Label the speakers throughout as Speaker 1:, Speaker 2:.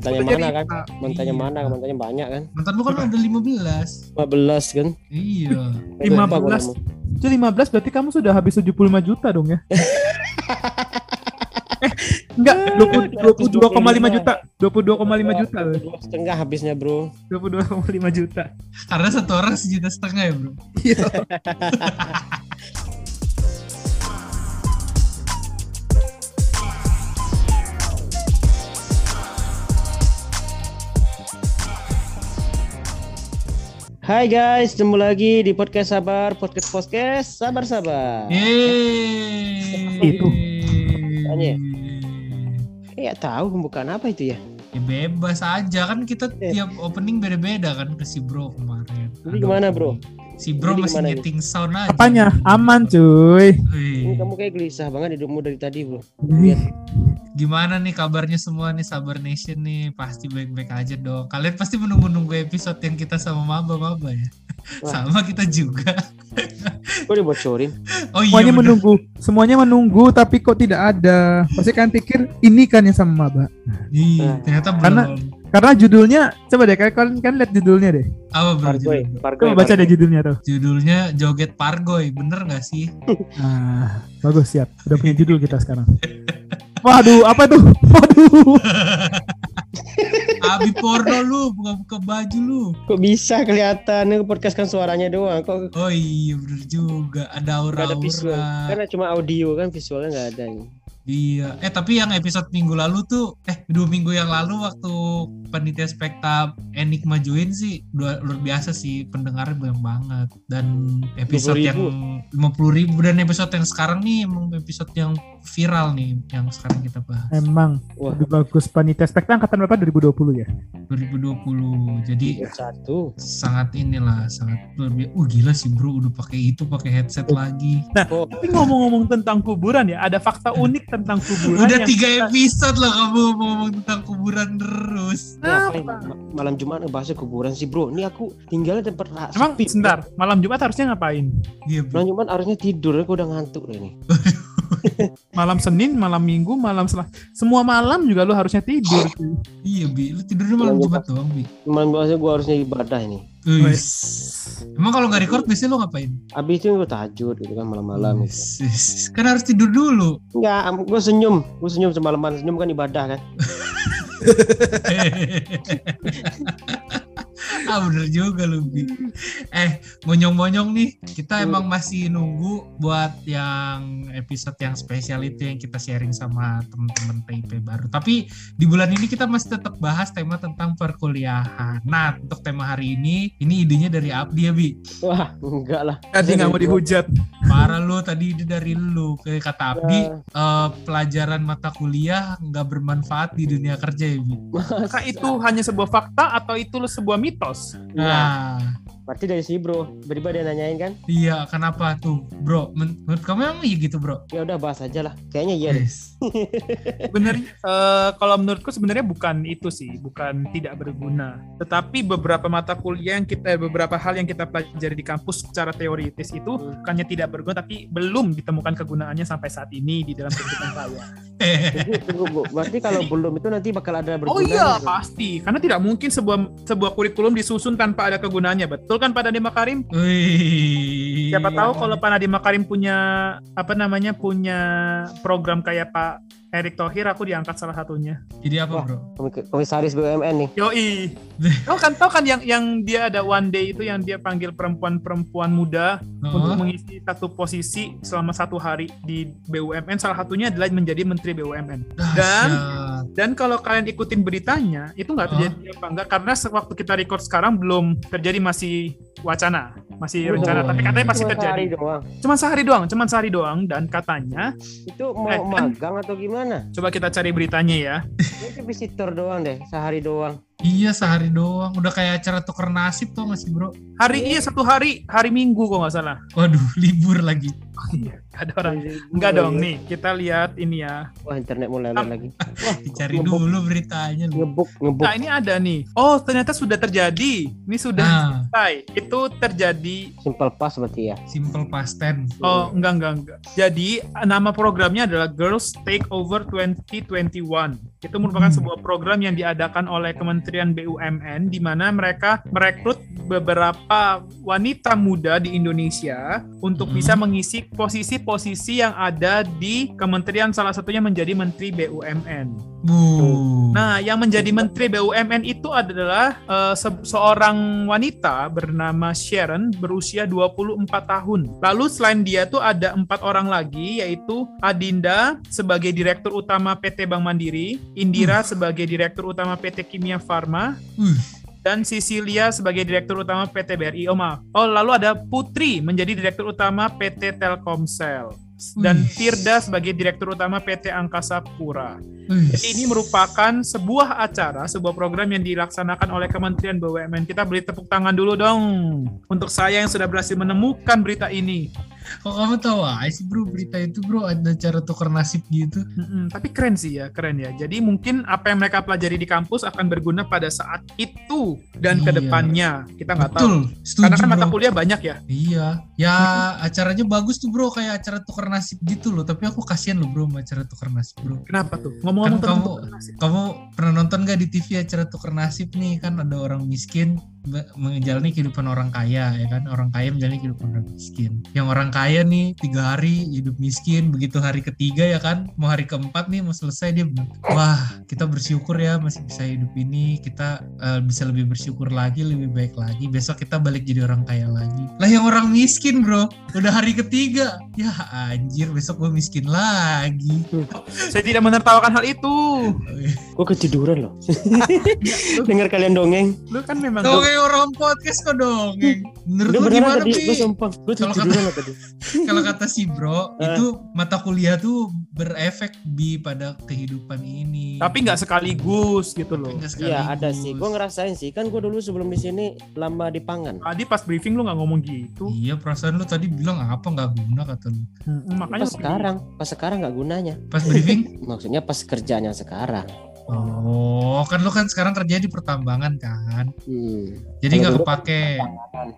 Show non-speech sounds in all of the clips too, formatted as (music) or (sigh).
Speaker 1: Mantannya mana kan? Mantannya
Speaker 2: Iya.
Speaker 1: mana? Mantannya banyak kan?
Speaker 2: Mantan lu kan ada 15.
Speaker 1: 15 kan?
Speaker 2: Iya.
Speaker 3: Lima
Speaker 1: Lupa gua
Speaker 3: belas.
Speaker 1: ngomong.
Speaker 3: Itu 15 berarti kamu sudah habis 75 juta dong ya? (laughs) eh, enggak, 20 22,5 juta. 22,5 juta.
Speaker 1: setengah habisnya bro.
Speaker 3: 22,5 juta.
Speaker 2: Karena satu orang sejuta setengah ya bro.
Speaker 3: Iya. (laughs)
Speaker 1: Hai guys, ketemu lagi di podcast sabar, podcast podcast sabar sabar.
Speaker 2: Yeay.
Speaker 3: Itu.
Speaker 1: Tanya. Eh, ya tahu pembukaan apa itu ya?
Speaker 2: Ya bebas aja kan kita
Speaker 1: Eh.
Speaker 2: tiap opening beda-beda kan ke si bro kemarin.
Speaker 1: Jadi
Speaker 2: Aduh.
Speaker 1: gimana, bro?
Speaker 2: Si bro
Speaker 1: Jadi
Speaker 2: masih
Speaker 1: gimana ini?
Speaker 2: nyeting sound aja.
Speaker 3: Apanya? Aman cuy.
Speaker 1: Ini kamu kayak gelisah banget hidupmu dari tadi bro. Lihat.
Speaker 2: Gimana nih kabarnya semua nih Sabar Nation nih Pasti baik-baik aja dong Kalian pasti menunggu-nunggu episode yang kita sama Maba-Maba ya
Speaker 1: Wah.
Speaker 2: Sama kita juga
Speaker 1: Kok dibocorin? (laughs)
Speaker 2: Oh iya
Speaker 3: Semuanya
Speaker 2: bener.
Speaker 3: menunggu, semuanya menunggu tapi kok tidak ada. Pasti kan pikir ini kan yang sama Maba.
Speaker 2: Iya,
Speaker 1: Nah.
Speaker 2: ternyata
Speaker 3: Karena-
Speaker 2: belum
Speaker 3: Karena judulnya coba deh kalian kan lihat judulnya deh.
Speaker 2: Apa bro
Speaker 1: Pargoy, Pargoy.
Speaker 3: Coba baca deh judulnya tuh.
Speaker 2: Judulnya Joget Pargoy Bener gak sih?
Speaker 3: Nah, bagus siap. Udah punya judul kita sekarang. (laughs) Waduh, apa tuh? (laughs) Waduh. (laughs)
Speaker 2: Abi porno lu Buka-buka baju lu
Speaker 1: Kok bisa kelihatan? Ini podcast kan suaranya doang. Kok
Speaker 2: Oh iya bener juga Ada
Speaker 1: nggak ada visual? Karena cuma audio kan visualnya nggak ada. Ini.
Speaker 2: Iya Eh tapi yang episode minggu lalu tuh Eh dua minggu yang lalu Waktu Panitia Spekta Enigma join sih Luar, luar biasa sih Pendengarnya banyak banget Dan episode
Speaker 1: 20.000.
Speaker 2: yang 50 ribu Dan episode yang sekarang nih Emang episode yang viral nih Yang sekarang kita bahas
Speaker 3: Emang
Speaker 1: Wah,
Speaker 3: lebih bagus panitia spekta angkatan berapa 2020 ya?
Speaker 2: 2020 Jadi
Speaker 1: satu.
Speaker 2: sangat inilah sangat luar biasa. Uh gila sih bro udah pakai itu pakai headset lagi.
Speaker 1: Oh,
Speaker 3: Tapi ngomong-ngomong tentang kuburan ya, ada fakta unik tentang kuburan
Speaker 2: Udah
Speaker 3: yang
Speaker 2: tiga
Speaker 3: kita-
Speaker 2: episode loh kamu ngomong tentang kuburan terus.
Speaker 1: ngapain ma- malam Jumat ngebahas kuburan sih bro? Ini aku tinggalnya tempat ra-
Speaker 3: Emang sebentar, malam Jumat harusnya ngapain?
Speaker 2: Iya bro.
Speaker 1: Malam Jumat harusnya tidur, aku udah ngantuk deh ini. (laughs)
Speaker 3: Malam Senin, malam Minggu, malam Selasa. Semua malam juga lu harusnya tidur.
Speaker 2: Iya bi, lu tidurnya malam
Speaker 1: Malam
Speaker 2: Jumat doang bi.
Speaker 1: Malam biasanya gua harusnya ibadah ini.
Speaker 2: Wis. Emang kalau nggak record biasanya lu ngapain?
Speaker 1: Abis itu gua tahajud gitu kan malam-malam. gitu.
Speaker 2: Kan harus tidur dulu.
Speaker 1: Enggak, gua senyum. Gua senyum semalaman. Senyum kan ibadah kan. (laughs)
Speaker 2: ah bener juga lu Bi. Eh monyong-monyong nih kita emang masih nunggu buat yang episode yang spesial itu yang kita sharing sama temen-temen TIP baru. Tapi di bulan ini kita masih tetap bahas tema tentang perkuliahan. Nah untuk tema hari ini ini idenya dari Abdi ya Bi.
Speaker 1: Wah, enggak lah.
Speaker 3: Tadi nggak mau dihujat.
Speaker 2: Parah lu tadi ide dari lu. Kayak kata Abdi
Speaker 1: Ya,
Speaker 2: eh, pelajaran mata kuliah nggak bermanfaat di dunia kerja ya Bi.
Speaker 3: Apakah itu hanya sebuah fakta atau itu sebuah mitos?
Speaker 1: Nah,
Speaker 2: Nah
Speaker 1: berarti dari si bro. Tiba-tiba dia nanyain kan.
Speaker 2: iya kenapa tuh bro? Men- menurut kamu emang iya gitu bro?
Speaker 1: Ya udah bahas aja lah. Kayaknya iya deh.
Speaker 2: Yes. (laughs)
Speaker 3: Bener, eh, kalau menurutku sebenarnya bukan itu sih, bukan tidak berguna. Tetapi beberapa mata kuliah yang kita, beberapa hal yang kita pelajari di kampus secara teoritis itu bukannya tidak berguna, tapi belum ditemukan kegunaannya sampai saat ini di dalam kehidupan saya.
Speaker 1: Jadi, tunggu, Bu. Berarti kalau belum itu nanti bakal ada berguna.
Speaker 3: Oh iya pasti, karena tidak mungkin sebuah sebuah kurikulum disusun tanpa ada kegunaannya, betul kan Pak Nadiem Makarim?
Speaker 2: Wih.
Speaker 3: Siapa tahu kalau Pak Nadiem Makarim punya apa namanya punya program kayak Pak Erick Thohir, aku diangkat salah satunya.
Speaker 2: Jadi apa
Speaker 1: Wah.
Speaker 2: bro?
Speaker 1: Komisaris BUMN nih.
Speaker 3: Yoi. Tahu kan tahu kan yang yang dia ada one day itu yang dia panggil perempuan-perempuan muda untuk
Speaker 2: Oh,
Speaker 3: mengisi satu posisi selama satu hari di BUMN. Salah satunya adalah menjadi Menteri BUMN. Dan dan kalau kalian ikutin beritanya itu nggak terjadi apa enggak karena sewaktu kita record sekarang belum terjadi masih wacana masih
Speaker 1: Oh,
Speaker 3: rencana tapi katanya pasti
Speaker 1: Cuma
Speaker 3: terjadi
Speaker 1: sehari doang.
Speaker 3: cuma sehari doang cuma sehari doang dan katanya
Speaker 1: Itu mau
Speaker 3: Eh, kan-
Speaker 1: magang atau gimana?
Speaker 3: coba kita cari beritanya ya
Speaker 1: Ini visitor doang deh, sehari doang.
Speaker 2: Iya sehari doang. Udah kayak acara tuker nasib tuh nggak sih bro?
Speaker 3: hari iya satu hari hari minggu kok nggak salah
Speaker 2: Waduh (laughs) libur lagi.
Speaker 3: Nggak ada orang Enggak dong nih, kita lihat ini ya.
Speaker 1: Wah internet mulai lelet lagi. (laughs) Wah (laughs)
Speaker 2: Dicari
Speaker 1: ngebuk,
Speaker 2: dulu beritanya lu.
Speaker 1: Ngebuk, ngebuk.
Speaker 3: Nah ini ada nih. Oh ternyata sudah terjadi. Ini sudah
Speaker 2: Nah,
Speaker 3: selesai. Itu terjadi.
Speaker 1: Simple pass berarti ya.
Speaker 2: simple past tense.
Speaker 3: Oh enggak enggak enggak. Jadi nama programnya adalah Girls Take Over 2021. Itu merupakan
Speaker 2: Hmm.
Speaker 3: sebuah program yang diadakan oleh Kementerian BUMN di mana mereka merekrut beberapa wanita muda di Indonesia untuk
Speaker 2: Hmm.
Speaker 3: bisa mengisi posisi-posisi yang ada di kementerian salah satunya menjadi Menteri BUMN.
Speaker 2: Bu.
Speaker 3: Nah, yang menjadi Menteri BUMN itu adalah eh, se- seorang wanita bernama Sharon berusia 24 tahun. Lalu selain dia tuh ada empat orang lagi yaitu Adinda sebagai Direktur Utama PT Bank Mandiri, Indira sebagai Direktur Utama PT Kimia Farma,
Speaker 2: Wih.
Speaker 3: dan Cecilia sebagai Direktur Utama PT BRI. Oh maaf. Oh lalu ada Putri menjadi Direktur Utama PT Telkomsel. Dan
Speaker 2: Wih.
Speaker 3: Firda sebagai Direktur Utama PT Angkasa Pura. Jadi ini merupakan sebuah acara, sebuah program yang dilaksanakan oleh Kementerian BUMN. Kita beri tepuk tangan dulu dong untuk saya yang sudah berhasil menemukan berita ini.
Speaker 2: Kok kamu tahu aja sih bro berita itu bro ada cara tukar nasib gitu.
Speaker 3: Mm-mm, tapi keren sih ya, keren ya. Jadi mungkin apa yang mereka pelajari di kampus akan berguna pada saat itu dan
Speaker 2: Iya.
Speaker 3: ke depannya. Kita nggak tahu.
Speaker 2: Setuju
Speaker 3: Karena kan mata kuliah banyak ya.
Speaker 2: Iya, ya acaranya bagus tuh bro, kayak acara tukar nasib gitu loh. Tapi aku kasihan loh bro sama acara tukar nasib bro.
Speaker 3: Kenapa tuh? Ngomong-ngomong
Speaker 2: Kan kamu-. Kamu pernah nonton gak di TV acara tukar nasib nih kan ada orang miskin menjalani kehidupan orang kaya ya kan? Orang kaya menjalani kehidupan orang miskin. Yang orang kaya nih tiga hari hidup miskin begitu hari ketiga ya kan? Mau hari keempat nih mau selesai dia bilang wah kita bersyukur ya masih bisa hidup ini. Kita eh, bisa lebih bersyukur lagi lebih baik lagi. Besok kita balik jadi orang kaya lagi. Lah yang orang miskin bro udah hari ketiga. Ya anjir besok gue miskin lagi.
Speaker 3: Saya tidak menertawakan hal itu.
Speaker 1: Gue ketiduran loh. (laughs) Dengar kalian dongeng.
Speaker 3: Lu kan memang
Speaker 2: kayak orang podcast kok dongeng. Menurut lu gimana
Speaker 1: tadi.
Speaker 2: Pi?
Speaker 1: Gue sumpah. Gue
Speaker 2: Kalau
Speaker 1: loh tadi. (laughs)
Speaker 2: Kalau kata si bro,
Speaker 1: Eh.
Speaker 2: itu mata kuliah tuh berefek bi pada kehidupan ini.
Speaker 3: tapi nggak sekaligus gitu loh.
Speaker 1: Iya ada sih. Gue ngerasain sih. Kan gue dulu sebelum di sini lama di pangan.
Speaker 3: Tadi pas briefing lu nggak ngomong gitu.
Speaker 2: Iya perasaan lu tadi bilang apa nggak guna kata lu.
Speaker 3: Mm, makanya
Speaker 1: Pas sekarang, pas sekarang nggak gunanya.
Speaker 2: Pas briefing, (laughs)
Speaker 1: Maksudnya pas kerjanya sekarang.
Speaker 2: Oh kan lu kan sekarang kerja di pertambangan kan.
Speaker 1: Hmm.
Speaker 2: Jadi nggak kepake.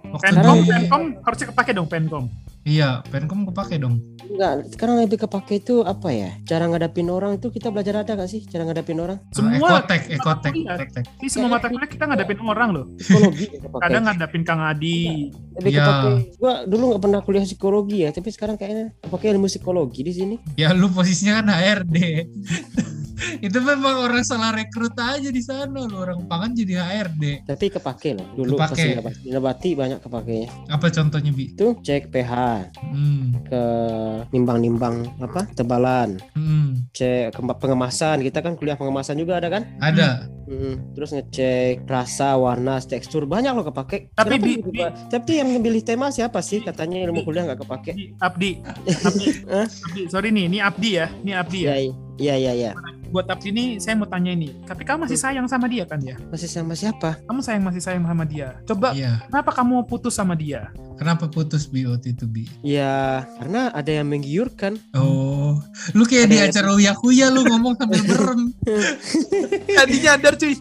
Speaker 2: Waktu
Speaker 3: Penkom,
Speaker 2: di
Speaker 3: Penkom harusnya kepake dong Penkom.
Speaker 2: iya Penkom kepake dong.
Speaker 1: Enggak, sekarang lebih kepake itu apa ya? Cara ngadapin orang itu kita belajar ada gak sih? Cara ngadapin orang?
Speaker 3: Semua
Speaker 2: ekotek, ekotek,
Speaker 3: Iya.
Speaker 2: tek tek.
Speaker 3: Di semua mata kuliah kita ngadapin orang loh.
Speaker 1: Psikologi.
Speaker 3: Kadang ngadapin Kang Adi.
Speaker 1: lebih
Speaker 2: Iya.
Speaker 1: kepake. Gua dulu nggak pernah kuliah psikologi ya, tapi sekarang kayaknya kepake ilmu psikologi di sini.
Speaker 2: Ya lu posisinya kan HRD. (laughs) (laughs) itu memang orang salah rekrut aja di sana lu orang pangan jadi HRD.
Speaker 1: Tapi kepake loh. Dulu pas
Speaker 2: Kepake.
Speaker 1: di Nabati, di Nabati banyak kepakainya.
Speaker 2: Apa contohnya bi?
Speaker 1: Itu cek pH,
Speaker 2: Hmm,
Speaker 1: ke nimbang-nimbang apa? Tebalan,
Speaker 2: hmm,
Speaker 1: cek ke- pengemasan. Kita kan kuliah pengemasan juga ada kan?
Speaker 2: ada.
Speaker 1: Mm, terus ngecek rasa, warna, tekstur banyak loh kepake.
Speaker 3: Tapi
Speaker 1: Kenapa
Speaker 3: Bi-
Speaker 1: Pak? tapi yang memilih tema siapa sih? Katanya ilmu kuliah nggak kepake.
Speaker 3: Abdi, Abdi, (laughs)
Speaker 1: Hah?
Speaker 3: Abdi, sorry nih, ini Abdi ya, ini Abdi ya.
Speaker 1: Iya, iya, iya, iya.
Speaker 3: Buat Abdi ini saya mau tanya ini, tapi kamu masih sayang sama dia kan ya?
Speaker 1: Masih sama siapa?
Speaker 3: Kamu sayang masih sayang sama dia. Coba,
Speaker 2: Iya.
Speaker 3: kenapa kamu mau putus sama dia?
Speaker 2: Kenapa putus waktu itu bi?
Speaker 1: Ya, karena ada yang menggiurkan.
Speaker 2: Oh, lu kayak di
Speaker 1: Ada-
Speaker 2: acara Uya Kuya lu ngomong sambil berem. (laughs)
Speaker 3: Tadi nyadar cuy.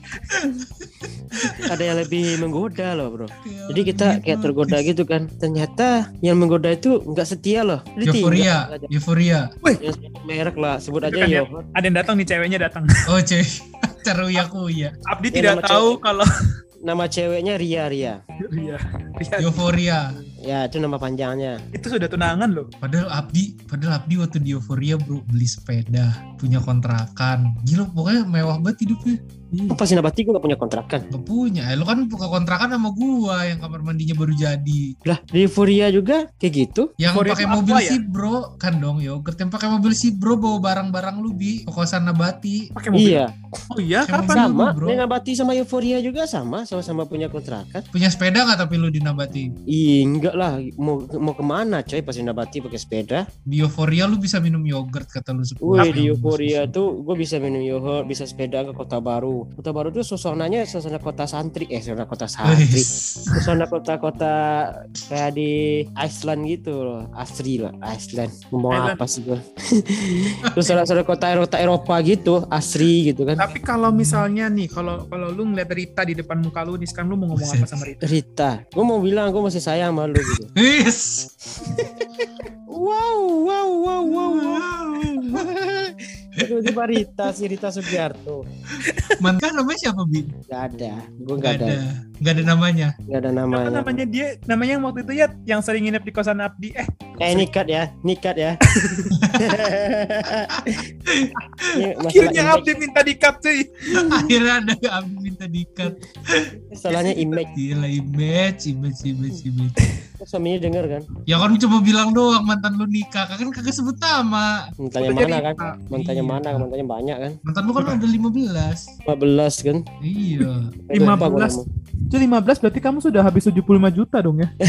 Speaker 1: ada yang lebih menggoda loh, bro. Jadi kita kayak tergoda gitu kan. Ternyata yang menggoda itu nggak setia loh.
Speaker 2: Euforia,
Speaker 1: aja.
Speaker 2: euforia.
Speaker 1: Yang sebut merek lah, sebut aja
Speaker 3: kan ya.
Speaker 1: yo.
Speaker 3: Ada yang datang nih ceweknya datang.
Speaker 2: Oh cuy, (laughs) acara Uya Kuya.
Speaker 3: Abdi
Speaker 1: Ya,
Speaker 3: tidak tahu kalau
Speaker 1: Nama ceweknya Ria Ria.
Speaker 3: Iya, iya.
Speaker 2: Euforia.
Speaker 1: Ya, itu nama panjangnya.
Speaker 3: itu sudah tunangan loh.
Speaker 2: Padahal Abdi, padahal Abdi waktu di Euforia bro beli sepeda, punya kontrakan. Gila pokoknya mewah banget hidupnya.
Speaker 1: Oh, pas Nabati gue gak punya kontrakan.
Speaker 2: Gak punya, eh, lu kan buka kontrakan sama gua yang kamar mandinya baru jadi.
Speaker 1: Lah, di Euphoria juga kayak gitu.
Speaker 2: Yang
Speaker 3: Euforia
Speaker 2: pakai mobil
Speaker 3: ya?
Speaker 2: sih bro, kan dong yogurt. Yang pakai mobil sih bro bawa barang-barang lu bi, kosan Nabati.
Speaker 3: Pakai mobil.
Speaker 1: Iya,
Speaker 3: Oh iya, kapan?
Speaker 1: sama.
Speaker 2: bro.
Speaker 1: Di Nabati sama Euphoria juga sama, sama-sama punya kontrakan.
Speaker 2: Punya sepeda nggak tapi lu di Nabati?
Speaker 1: Enggak lah. Mau mau ke mana coy pas di Nabati pakai sepeda?
Speaker 2: Di Euforia lu bisa minum yogurt kata lu sepuluh.
Speaker 1: Wih, di Euphoria tuh gue bisa minum yogurt, bisa sepeda ke Kota Baru. Kota Baru tuh suasananya suasana kota santri, eh suasana kota santri. (laughs) Suasana kota-kota kayak di Iceland gitu loh, asri lah, Iceland. Ngomong
Speaker 3: Iceland.
Speaker 1: apa sih gue? (laughs) Terus suasana kota Eropa, Eropa gitu, asri gitu kan.
Speaker 3: Tapi kalau misalnya nih, kalau kalau lu ngeliat Rita di depan muka lu, nih sekarang lu mau ngomong apa sama Rita?
Speaker 1: Rita, gue mau bilang gue masih sayang sama lu gitu.
Speaker 2: Wis.
Speaker 1: Wow, wow, wow, wow, wow. Tiba-tiba Rita, si Rita Sugiarto.
Speaker 2: Mantan namanya siapa Bi?
Speaker 1: Gak ada. Gue
Speaker 2: Gak
Speaker 1: gak ada.
Speaker 2: ada, gak ada namanya.
Speaker 1: Gak ada
Speaker 3: Apa
Speaker 1: namanya.
Speaker 3: namanya dia? Namanya yang waktu itu ya yang sering nginep di kosan Abdi. Eh,
Speaker 1: Eh nikat ya, nikat ya. (laughs)
Speaker 3: Akhirnya
Speaker 1: image.
Speaker 3: Abdi minta di-cut cuy.
Speaker 2: Akhirnya ada Abi minta dikat.
Speaker 1: Salahnya image.
Speaker 2: Gila image, image, image, image.
Speaker 1: Suaminya denger kan?
Speaker 2: Ya kan cuma bilang doang mantan lu nikah, kan kagak sebut nama.
Speaker 1: Mantannya mana kan?
Speaker 3: Rita.
Speaker 1: Mantannya
Speaker 2: Iya.
Speaker 1: mana? Mantannya banyak kan?
Speaker 2: Mantan lu kan ada 15.
Speaker 1: 15 kan?
Speaker 2: Iya.
Speaker 1: Eh,
Speaker 3: 15.
Speaker 1: lupa gua ngomong.
Speaker 3: Cuy 15 berarti kamu sudah habis 75 juta dong ya? (laughs)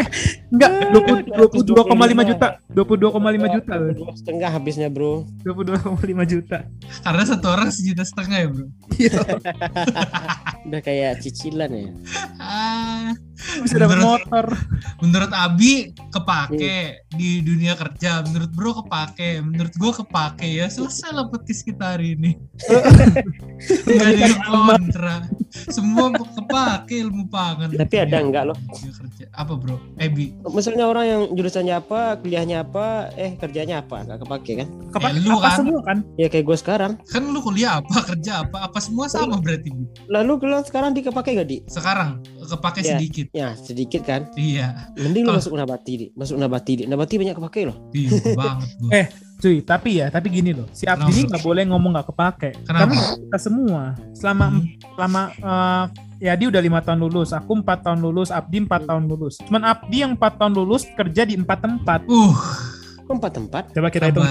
Speaker 3: eh, enggak, 20 22,5 juta. 22,5 juta loh.
Speaker 1: Dua setengah habisnya bro.
Speaker 3: 22,5 juta.
Speaker 2: Karena satu orang sejuta setengah ya bro.
Speaker 3: Iya. (laughs)
Speaker 1: Udah kayak cicilan ya. (laughs)
Speaker 3: Bisa dapat
Speaker 2: Menurut-
Speaker 3: motor.
Speaker 2: menurut Abi kepake di dunia kerja, menurut Bro kepake, menurut gua kepake ya selesai lah podcast kita hari ini. (laughs) Gak ada yang kontra, semua kepake ilmu pangan.
Speaker 1: Tapi ada enggak loh?
Speaker 2: Dunia kerja. Apa Bro? Ebi,
Speaker 1: Misalnya orang yang jurusannya apa, kuliahnya apa, eh kerjanya apa, nggak kepake kan?
Speaker 3: Kepa-
Speaker 2: Eh, lu
Speaker 3: apa
Speaker 2: kan.
Speaker 3: semua kan?
Speaker 1: Ya kayak gue sekarang.
Speaker 2: kan lu kuliah apa, kerja apa, apa semua sama berarti?
Speaker 1: Lalu kalau sekarang dikepake gak di?
Speaker 2: Sekarang kepake
Speaker 1: Ya.
Speaker 2: sedikit.
Speaker 1: Ya sedikit kan.
Speaker 2: Iya,
Speaker 1: Mending lu masuk nabati di, masuk nabati di. Nabati banyak kepake loh.
Speaker 2: iya (laughs) banget gua.
Speaker 3: Eh, Cuy, tapi ya, tapi gini loh. Si Abdi ini nggak boleh ngomong nggak kepake.
Speaker 2: Kenapa?
Speaker 3: Karena kita semua selama
Speaker 2: Hmm.
Speaker 3: selama eh, ya dia udah lima tahun lulus, aku empat tahun lulus, Abdi empat tahun lulus. Cuman Abdi yang empat tahun lulus kerja di empat tempat.
Speaker 2: Uh,
Speaker 1: empat tempat?
Speaker 3: Coba kita hitung.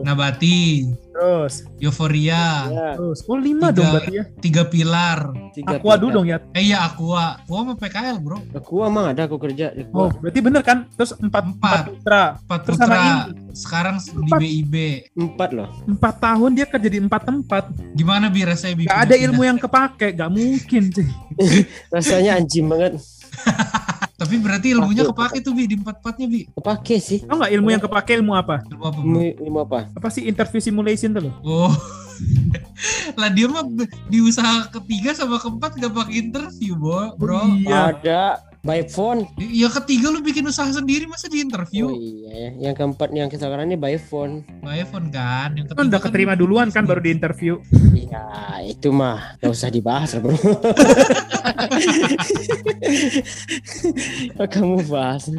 Speaker 2: Nabati,
Speaker 3: Terus,
Speaker 2: Euforia,
Speaker 1: Ya,
Speaker 3: terus. Oh lima
Speaker 2: Tiga.
Speaker 3: dong berarti ya.
Speaker 2: tiga pilar.
Speaker 1: tiga
Speaker 3: Aqua dulu dong ya.
Speaker 2: Eh iya Aqua, Aqua sama PKL bro.
Speaker 1: Aku emang ada aku kerja di
Speaker 3: Oh,
Speaker 1: Aqua.
Speaker 3: berarti bener kan? Terus empat empat
Speaker 2: Empat.
Speaker 3: putra.
Speaker 2: Empat
Speaker 3: Terus sama
Speaker 2: Putra, sekarang di
Speaker 3: Empat.
Speaker 2: BIB.
Speaker 1: Empat loh.
Speaker 3: Empat tahun dia kerja di empat tempat.
Speaker 2: Gimana bi rasanya bi?
Speaker 3: Gak ada ilmu yang kepake, gak mungkin sih. (laughs)
Speaker 1: Rasanya anjing banget. (laughs)
Speaker 2: Tapi berarti ilmunya kepake tuh bi di empat empatnya bi.
Speaker 1: Kepake sih.
Speaker 3: Tau gak ilmu yang kepake ilmu apa?
Speaker 2: Ilmu apa?
Speaker 1: Ilmu, ilmu apa?
Speaker 3: Apa sih interview simulation tuh loh?
Speaker 2: Oh. (laughs) lah dia mah di usaha ketiga sama keempat gak pakai interview bro. bro.
Speaker 3: Iya.
Speaker 1: Ada by phone.
Speaker 2: Ya ketiga lu bikin usaha sendiri masa di
Speaker 1: Oh
Speaker 2: interview?
Speaker 1: iya ya. Yang keempat yang sekarang ini by phone.
Speaker 2: By iPhone kan. Yang
Speaker 3: Kan udah keterima duluan kan baru di interview.
Speaker 1: Iya, itu mah gak usah dibahas bro. (laughs) Kamu bahas.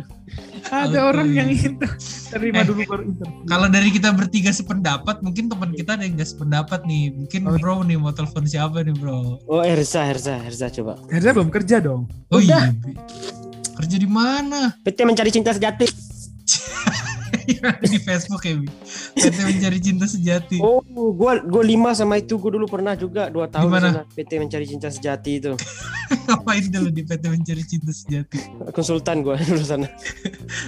Speaker 3: Ada orang yang itu terima
Speaker 2: Eh.
Speaker 3: dulu baru interview.
Speaker 2: Kalau dari kita bertiga sependapat, mungkin teman kita ada yang gak sependapat nih. Mungkin
Speaker 3: Oh.
Speaker 2: bro nih mau telepon siapa nih bro?
Speaker 1: Oh, Herza, Herza, Herza coba.
Speaker 3: Herza belum kerja dong.
Speaker 2: Oh
Speaker 1: Udah.
Speaker 2: iya. Kerja di mana?
Speaker 1: PT mencari cinta sejati.
Speaker 2: Di Facebook ya, Bi. PT mencari cinta sejati.
Speaker 1: Oh, gua gua lima sama itu gua dulu pernah juga dua tahun
Speaker 2: Di mana?
Speaker 1: di sana. PT mencari cinta sejati itu. (laughs)
Speaker 2: Ngapain dulu di PT mencari cinta sejati?
Speaker 1: Konsultan gua (laughs) dulu sana.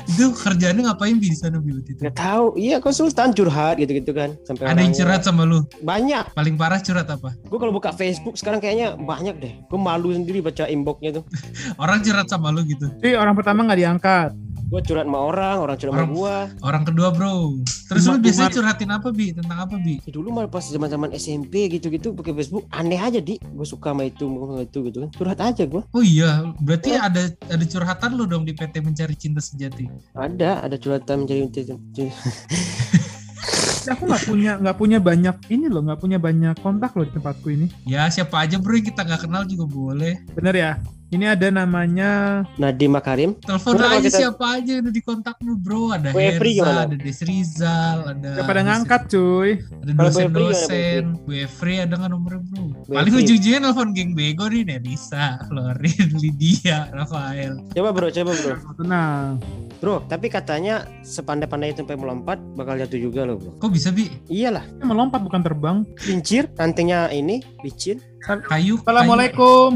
Speaker 2: Itu kerjaannya ngapain Bi di sana Bi waktu itu?
Speaker 1: Gak tahu. Iya, konsultan curhat gitu-gitu kan. Sampai
Speaker 2: Ada yang curhat sama lu?
Speaker 1: Banyak.
Speaker 2: Paling parah curhat apa?
Speaker 1: Gua kalau buka Facebook sekarang kayaknya banyak deh. Gua malu sendiri baca inboxnya tuh. (laughs)
Speaker 2: Orang curhat sama lu gitu.
Speaker 3: Jadi orang pertama nggak diangkat.
Speaker 1: Gua curhat sama orang, orang curhat sama
Speaker 2: Orang-
Speaker 1: gua.
Speaker 2: Orang kedua bro. Terus lu biasanya curhatin apa Bi? Tentang apa Bi?
Speaker 1: Ya, dulu malah pas zaman-zaman SMP gitu-gitu pakai Facebook aneh aja di gue suka sama itu sama itu gitu kan curhat aja gue
Speaker 2: Oh iya, berarti ada ada curhatan lu dong di PT mencari cinta sejati.
Speaker 1: ada ada curhatan mencari
Speaker 3: Ya, (laughs) aku nggak punya nggak punya banyak ini loh, nggak punya banyak kontak loh di tempatku ini.
Speaker 2: Ya siapa aja bro yang kita nggak kenal juga boleh.
Speaker 3: Bener ya? Ini ada namanya
Speaker 1: Nadiem Makarim
Speaker 2: Telepon aja
Speaker 1: kita-
Speaker 2: siapa aja yang ada di kontakmu bro. Ada
Speaker 1: Bu Efri
Speaker 2: Herza, ada Desrizal, ada
Speaker 3: Gak pada ngangkat cuy.
Speaker 2: ada
Speaker 1: Kalau Bu Efri
Speaker 2: dosen-dosen. Bu Efri ada nggak nomornya bro?
Speaker 1: Bu
Speaker 2: Paling ujung-ujungnya nelfon geng bego nih Nerisa, Florin, (laughs) Lydia, Rafael.
Speaker 1: coba bro coba bro
Speaker 3: Tenang.
Speaker 1: bro tapi katanya sepandai-pandai itu sampai melompat bakal jatuh juga loh bro
Speaker 2: Kok bisa bi?
Speaker 1: iyalah
Speaker 3: Ini melompat bukan terbang.
Speaker 1: kincir rantingnya ini licin
Speaker 2: Kayu?
Speaker 3: Assalamualaikum.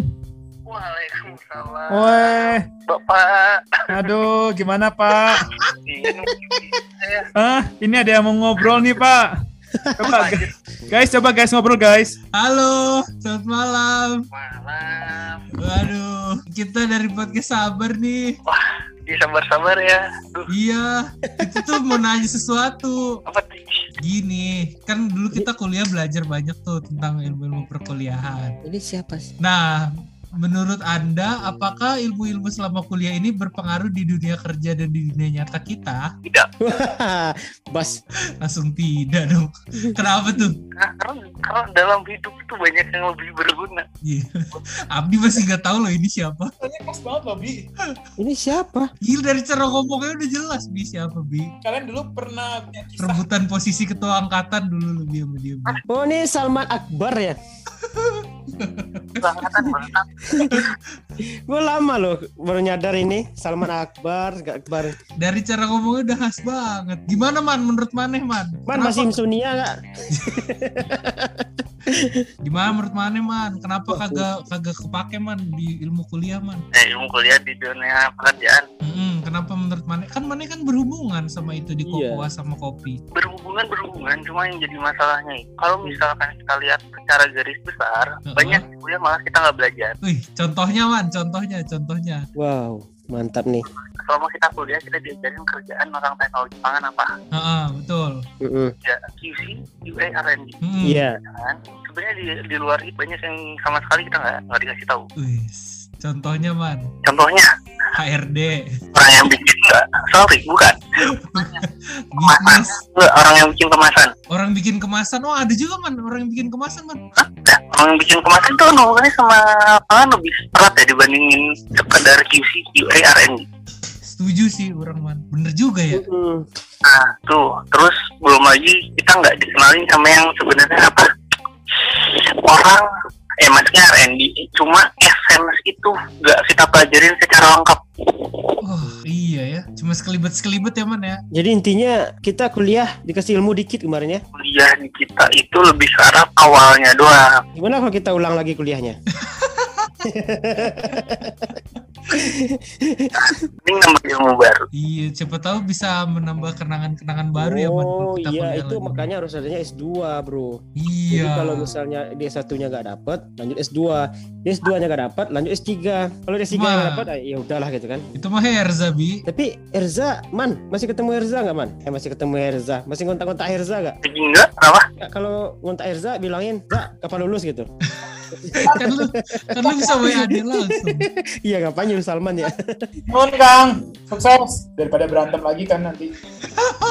Speaker 4: Waalaikumsalam.
Speaker 3: Weh,
Speaker 4: Bapak.
Speaker 3: aduh gimana Pak?
Speaker 4: Ini
Speaker 3: Ah, ini ada yang mau ngobrol nih Pak. Coba gu- guys, coba guys ngobrol guys.
Speaker 2: Halo, selamat malam.
Speaker 4: malam.
Speaker 2: Waduh, kita dari podcast sabar nih.
Speaker 4: Di sabar-sabar ya. Duh,
Speaker 2: Iya, itu tuh mau nanya sesuatu.
Speaker 4: apa tuh?
Speaker 2: Gini, kan dulu kita kuliah belajar banyak tuh tentang ilmu-ilmu perkuliahan.
Speaker 1: ini siapa sih
Speaker 2: Nah, menurut Anda apakah ilmu-ilmu selama kuliah ini berpengaruh di dunia kerja dan di dunia nyata kita? (laughs)
Speaker 1: Bas,
Speaker 2: Langsung tidak dong. Kenapa tuh?
Speaker 4: Karena, karena dalam hidup itu banyak yang lebih berguna.
Speaker 2: Iya. Abdi masih nggak tahu loh ini siapa.
Speaker 3: Tanya pas banget loh, Bi.
Speaker 1: ini siapa?
Speaker 2: Gila dari cara ngomongnya udah jelas Bi siapa Bi.
Speaker 3: Kalian dulu pernah punya kisah
Speaker 2: Rebutan posisi ketua angkatan dulu lebih sama dia Bi.
Speaker 1: Oh ini Salman Akbar ya? (laughs)
Speaker 4: Mantap.
Speaker 1: Gue lama loh baru nyadar ini Salman Akbar, gak Akbar.
Speaker 2: Dari cara ngomongnya udah khas banget. Gimana man menurut Maneh man?
Speaker 1: Man
Speaker 2: Kenapa-
Speaker 1: masih insomnia gak? (laughs)
Speaker 2: Gimana menurut Maneh man? Kenapa kagak kagak kepake man di ilmu kuliah man?
Speaker 4: Eh, ilmu kuliah di dunia pekerjaan
Speaker 2: Mm-mm, kenapa menurut Maneh? Kan Maneh kan berhubungan sama itu di
Speaker 1: Iya.
Speaker 2: kokoa sama kopi.
Speaker 4: berhubungan berhubungan cuma yang jadi masalahnya itu, kalau misalkan kita lihat secara garis besar
Speaker 2: Heeh.
Speaker 4: banyak di kuliah malah kita nggak belajar
Speaker 2: Wih, contohnya man, contohnya, contohnya.
Speaker 1: Wow, mantap nih.
Speaker 4: selama kita kuliah kita diajarin kerjaan orang teknologi pangan apa
Speaker 2: Heeh, betul.
Speaker 1: Mm-mm.
Speaker 4: ya QC UA R&D.
Speaker 1: Iya.
Speaker 4: kan sebenarnya di, di luar itu banyak yang sama sekali kita nggak nggak dikasih tahu
Speaker 2: Wih, contohnya man,
Speaker 4: contohnya
Speaker 2: HRD,
Speaker 4: orang yang bikin nggak sorry bukan Nggak, orang yang bikin kemasan
Speaker 2: orang bikin kemasan. Oh ada juga man, orang yang bikin kemasan man.
Speaker 4: Nah, yang bikin kemasan tuh hubungannya sama pangan lebih berat ya dibandingin sekedar QC UA R&D
Speaker 2: Setuju sih orang man. Bener juga ya.
Speaker 4: Nah, tuh. Terus belum lagi kita nggak dikenalin sama yang sebenarnya apa? Orang, eh maksudnya R&D, cuma essence itu nggak kita pelajarin secara lengkap.
Speaker 2: Iya ya, cuma sekelibet-sekelibet ya man ya.
Speaker 1: Jadi intinya kita kuliah dikasih ilmu dikit kemarin ya.
Speaker 4: Kuliah di kita itu lebih ke arah awalnya doang.
Speaker 1: Gimana kalau kita ulang lagi kuliahnya? (laughs)
Speaker 4: Ini nambah ilmu baru.
Speaker 2: Iya, siapa tahu bisa menambah kenangan-kenangan baru ya man. kalau
Speaker 1: oh
Speaker 2: kita
Speaker 1: iya itu
Speaker 2: lagi.
Speaker 1: makanya harus adanya S2 bro.
Speaker 2: Iya.
Speaker 1: Jadi kalau misalnya dia satunya nggak dapet, lanjut S2. Dia S2 nya nggak dapet, lanjut S3. Kalau S3 nya nggak dapet, ah, ya udahlah gitu kan.
Speaker 2: Itu mah Herza bi.
Speaker 1: Tapi Erza, man, masih ketemu Erza nggak man? Eh masih ketemu Erza, masih ngontak-ngontak Erza nggak?
Speaker 4: Enggak, kenapa?
Speaker 1: Ya, kalau ngontak Erza bilangin, Za, kapan lulus gitu? (laughs)
Speaker 2: kan lu kan lu bisa WA dia (laughs) langsung.
Speaker 1: iya ngapain nyuruh Salman ya?
Speaker 3: Nuhun Kang, sukses daripada berantem lagi kan nanti.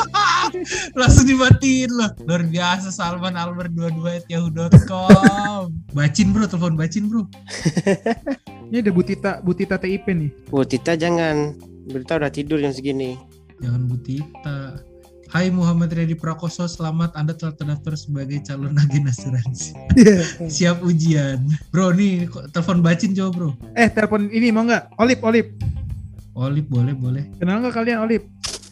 Speaker 3: (laughs)
Speaker 2: langsung dimatiin loh. Luar biasa Salman Albert 22 at yahoo.com. Bacin bro, telepon bacin bro. (laughs)
Speaker 3: Ini ada Butita, Butita TIP nih.
Speaker 1: Bu Tita jangan, Berita udah tidur jam segini.
Speaker 2: Jangan Butita. Hai Muhammad Redi Prakoso, selamat Anda telah terdaftar sebagai calon agen asuransi. (laughs) Siap ujian. Bro, nih telepon bacin coba bro.
Speaker 3: Eh, telepon ini mau nggak? Olip, Olip.
Speaker 2: Olip boleh boleh.
Speaker 3: Kenal nggak kalian Olip?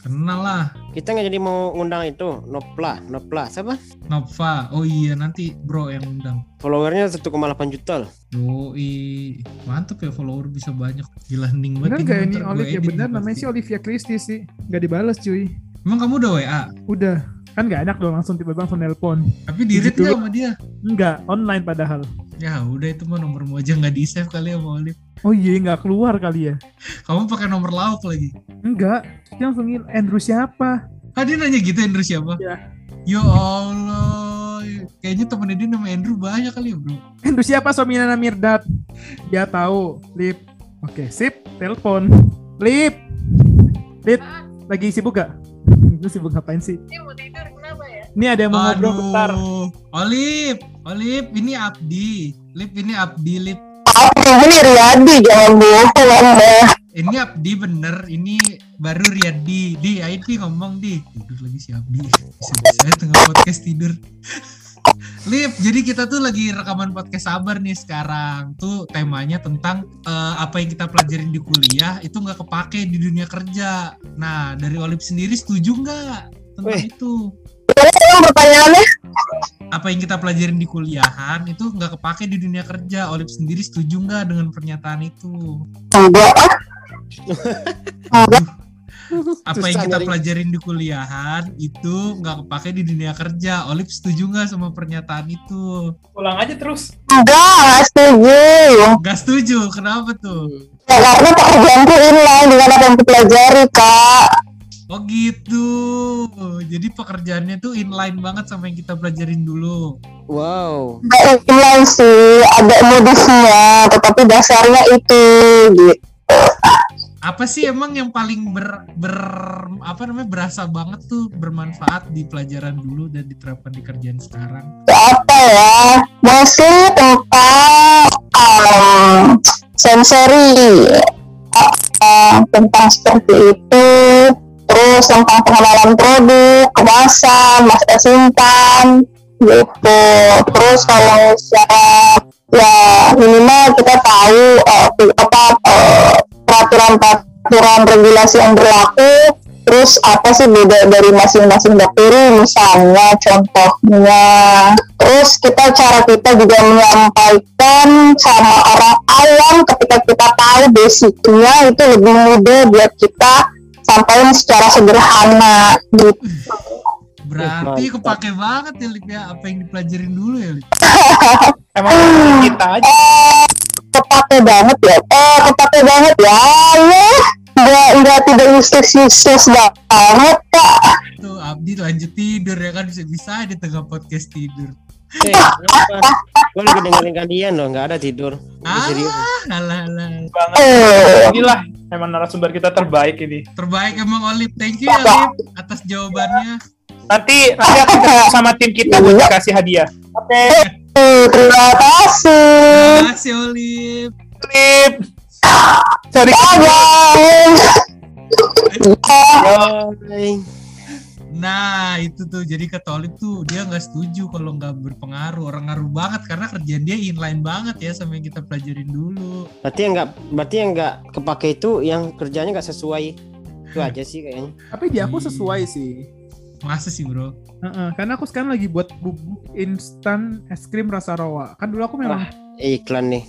Speaker 2: Kenal lah.
Speaker 1: Kita nggak jadi mau ngundang itu, Nopla, Nopla, siapa?
Speaker 2: Nova. Oh iya nanti bro yang undang.
Speaker 1: Followernya 1,8 juta loh.
Speaker 2: Yoi, mantep ya follower bisa banyak. Gila hening banget.
Speaker 3: Bener nggak ini Olip? Ya bener, namanya sih Olivia Christie sih. Nggak dibales cuy.
Speaker 2: Emang kamu udah WA?
Speaker 3: Udah. Kan nggak enak dong langsung tiba-tiba langsung nelpon.
Speaker 2: Tapi di read
Speaker 3: Gitu.
Speaker 2: sama dia?
Speaker 3: Enggak, online padahal.
Speaker 2: Ya udah itu mah nomormu aja nggak di save kali ya sama Olip.
Speaker 3: Oh iya, nggak keluar kali ya?
Speaker 2: Kamu pakai nomor lauk lagi.
Speaker 3: Enggak. Dia langsung Andrew siapa?
Speaker 2: Ah dia nanya gitu Andrew siapa?
Speaker 3: Iya.
Speaker 2: Ya Allah. Kayaknya temennya dia nama Andrew banyak kali ya bro.
Speaker 3: Andrew siapa Sominana Mirdad? Dia tahu. Lip. Oke, sip. Telepon. Lip. Lip. Lagi sibuk gak? Lu sibuk ngapain sih?
Speaker 5: Ini mau tidur kenapa ya?
Speaker 3: Ini ada yang mau ngobrol bentar.
Speaker 2: Olip, Olip ini Abdi. Lip ini Abdi, Lip.
Speaker 5: Ini Riyadi jangan bohong anda.
Speaker 2: Ini Abdi bener, ini baru Riyadi. Di, ayo di ngomong di. Tidur lagi si Abdi. Bisa-bisa tengah podcast tidur. Lip, jadi kita tuh lagi rekaman podcast sabar nih sekarang. Tuh temanya tentang eh, apa yang kita pelajarin di kuliah itu nggak kepake di dunia kerja. Nah, dari Olip sendiri setuju nggak tentang
Speaker 1: Weh.
Speaker 2: itu?
Speaker 5: Yang pertanyaannya
Speaker 2: Apa yang kita pelajarin di kuliahan itu nggak kepake di dunia kerja? Olip sendiri setuju nggak dengan pernyataan itu?
Speaker 5: enggak ah. Enggak. (laughs)
Speaker 2: apa yang kita pelajarin di kuliahan itu nggak kepake di dunia kerja. Olip setuju nggak sama pernyataan itu?
Speaker 3: Ulang aja terus.
Speaker 5: Enggak, enggak setuju.
Speaker 2: Gak setuju, kenapa tuh?
Speaker 5: Ya, karena pekerjaanku inline dengan apa yang kupelajari, Kak.
Speaker 2: Oh gitu. Jadi pekerjaannya tuh inline banget sama yang kita pelajarin dulu.
Speaker 1: Wow.
Speaker 5: Nggak inline sih, ada modusnya, tetapi dasarnya itu gitu.
Speaker 2: Apa sih emang yang paling ber, ber apa namanya berasa banget tuh bermanfaat di pelajaran dulu dan diterapkan di kerjaan sekarang?
Speaker 5: Apa ya? Mostly tentang um, sensori uh, tentang seperti itu terus tentang pengenalan produk kemasan masa simpan gitu terus kalau secara ya minimal kita tahu uh, apa uh, peraturan-peraturan regulasi yang berlaku terus apa sih beda dari masing-masing bakteri misalnya contohnya terus kita cara kita juga menyampaikan sama orang awam ketika kita tahu basicnya itu lebih mudah buat kita sampaikan secara sederhana gitu
Speaker 2: Berarti kepake banget ya Lip ya apa yang dipelajarin dulu ya Lip. (laughs)
Speaker 3: Emang kita aja.
Speaker 5: Kepake banget ya eh kepake banget ya ya nggak nggak tidak useless useless banget kak
Speaker 2: Tuh Abdi lanjut tidur ya kan bisa-bisa di tengah podcast tidur.
Speaker 1: Eh, kenapa? Gue lagi dengerin kalian loh, nggak ada tidur.
Speaker 2: Ah,
Speaker 1: serius.
Speaker 2: alah, alah.
Speaker 3: banget.
Speaker 5: eh
Speaker 3: Inilah emang narasumber kita terbaik ini.
Speaker 2: Terbaik emang Olip. Thank you ya Olip atas jawabannya.
Speaker 3: Nanti nanti ketemu sama tim kita buat dikasih hadiah. Oke,
Speaker 5: terima kasih
Speaker 2: Terima kasih Olip.
Speaker 3: Lip. Sorry.
Speaker 5: bye
Speaker 1: Bye.
Speaker 2: Nah itu tuh jadi kata Olip tuh dia nggak setuju kalau nggak berpengaruh orang ngaruh banget karena kerjaan dia inline banget ya sama yang kita pelajarin dulu.
Speaker 1: Berarti yang nggak, berarti yang nggak kepake itu yang kerjanya nggak sesuai. Itu aja sih kayaknya.
Speaker 3: Tapi di aku sesuai sih.
Speaker 2: Masa sih bro?
Speaker 3: Heeh, karena aku sekarang lagi buat bubuk instan es krim rasa rawa. Kan dulu aku memang
Speaker 1: Eh, iklan nih.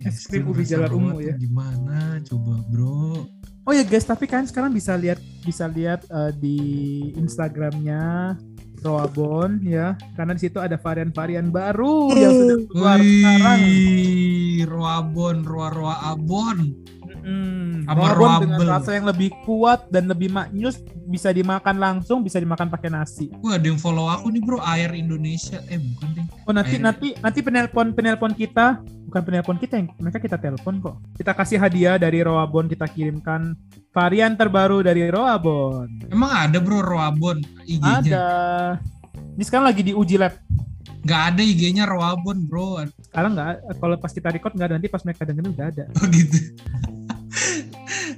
Speaker 3: es krim ubi jalan ungu ya.
Speaker 2: Gimana coba bro?
Speaker 3: Oh ya guys, tapi kalian sekarang bisa lihat bisa lihat eh, di Instagramnya Roabon ya, karena di situ ada varian-varian baru yang sudah keluar sekarang.
Speaker 2: Wih, Roabon, Roa Roa Abon.
Speaker 3: Mm,
Speaker 2: Sama
Speaker 3: Roabon dengan rasa yang lebih kuat dan lebih maknyus, bisa dimakan langsung, bisa dimakan pakai nasi.
Speaker 2: Wah, ada yang follow aku nih bro, Air Indonesia. Eh bukan deh.
Speaker 3: Oh nanti
Speaker 2: Air.
Speaker 3: nanti nanti penelpon penelpon kita bukan penelpon kita yang mereka kita telepon kok. Kita kasih hadiah dari Roabon kita kirimkan varian terbaru dari Roabon.
Speaker 2: Emang ada bro Roabon IG-nya?
Speaker 3: Ada. Ini sekarang lagi diuji lab.
Speaker 2: Nggak ada IG-nya Roabon bro.
Speaker 3: Sekarang nggak, kalau pas kita record nggak ada, nanti pas mereka dengerin udah ada.
Speaker 2: Oh gitu.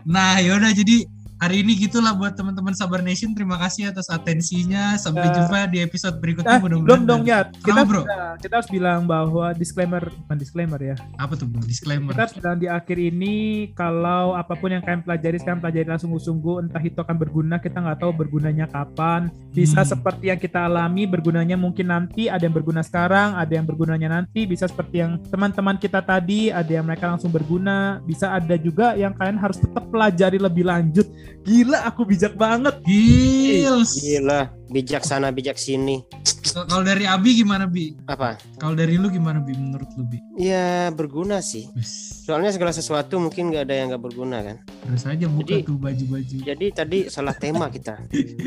Speaker 2: Nah yaudah jadi hari ini gitulah buat teman-teman Sabar Nation. Terima kasih atas atensinya. Sampai
Speaker 3: Ya.
Speaker 2: jumpa di episode berikutnya. Mudah-mudahan.
Speaker 3: belum dong ya. Kita
Speaker 2: bro?
Speaker 3: bisa- kita harus bilang bahwa disclaimer bukan disclaimer ya.
Speaker 2: Apa tuh bro? Disclaimer.
Speaker 3: Kita harus bilang di akhir ini kalau apa pun yang kalian pelajari sekarang pelajari langsung sungguh entah itu akan berguna kita nggak tahu bergunanya kapan. Bisa
Speaker 2: Hmm.
Speaker 3: seperti yang kita alami bergunanya mungkin nanti ada yang berguna sekarang, ada yang bergunanya nanti. Bisa seperti yang teman-teman kita tadi ada yang mereka langsung berguna. Bisa ada juga yang kalian harus tetap pelajari lebih lanjut. Gila aku bijak banget.
Speaker 2: Gils.
Speaker 1: Gila, bijaksana bijak sini.
Speaker 2: Kalau dari Abi gimana Bi?
Speaker 1: Apa?
Speaker 2: Kalau dari lu gimana Bi menurut lu Bi?
Speaker 1: Ya berguna sih. Soalnya segala sesuatu mungkin nggak ada yang nggak berguna kan.
Speaker 2: terus aja buka
Speaker 1: Jadi-
Speaker 2: tuh baju-baju.
Speaker 1: Jadi tadi salah tema kita.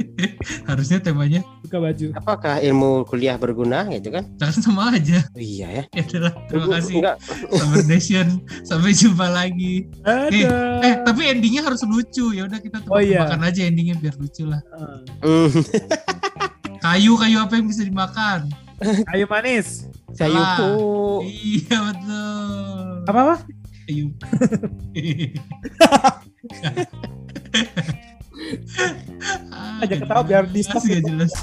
Speaker 1: (laughs)
Speaker 2: Harusnya temanya
Speaker 3: Buka baju.
Speaker 1: Apakah ilmu kuliah berguna gitu kan?
Speaker 2: jangan sama aja.
Speaker 1: Oh, iya ya. (laughs)
Speaker 2: Ya adalah. Terima kasih.
Speaker 1: Enggak.
Speaker 2: Sabar Nation. Sampai jumpa lagi.
Speaker 3: Ada.
Speaker 2: Eh, tapi endingnya harus lucu. Ya udah kita
Speaker 3: Oh, iya.
Speaker 2: makan aja endingnya biar lucu lah.
Speaker 1: Hmm, (laughs)
Speaker 2: Kayu kayu apa yang bisa dimakan?
Speaker 3: Ayo manis.
Speaker 1: sayuku.
Speaker 2: Iya betul.
Speaker 3: Apa apa?
Speaker 2: Kayu. (laughs) (laughs)
Speaker 3: Aja ketawa biar di stop
Speaker 2: Gak
Speaker 3: gitu.
Speaker 2: jelas.